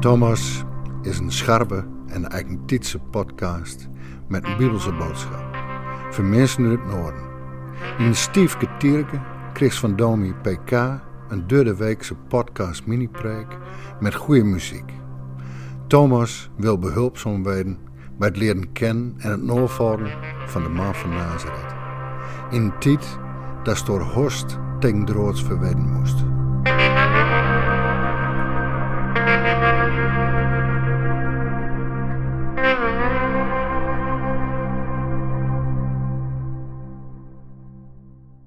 Thomas is een scherpe en eigentietse podcast met een bibelse boodschap. Voor mensen in het noorden. In een stiefke tierke kreeg van Domi PK een derde weekse podcast mini-preek met goede muziek. Thomas wil behulpzaam worden bij het leren kennen en het navolgen van de man van Nazareth. In tijd dat stor Horst ten Droods verwennen moest.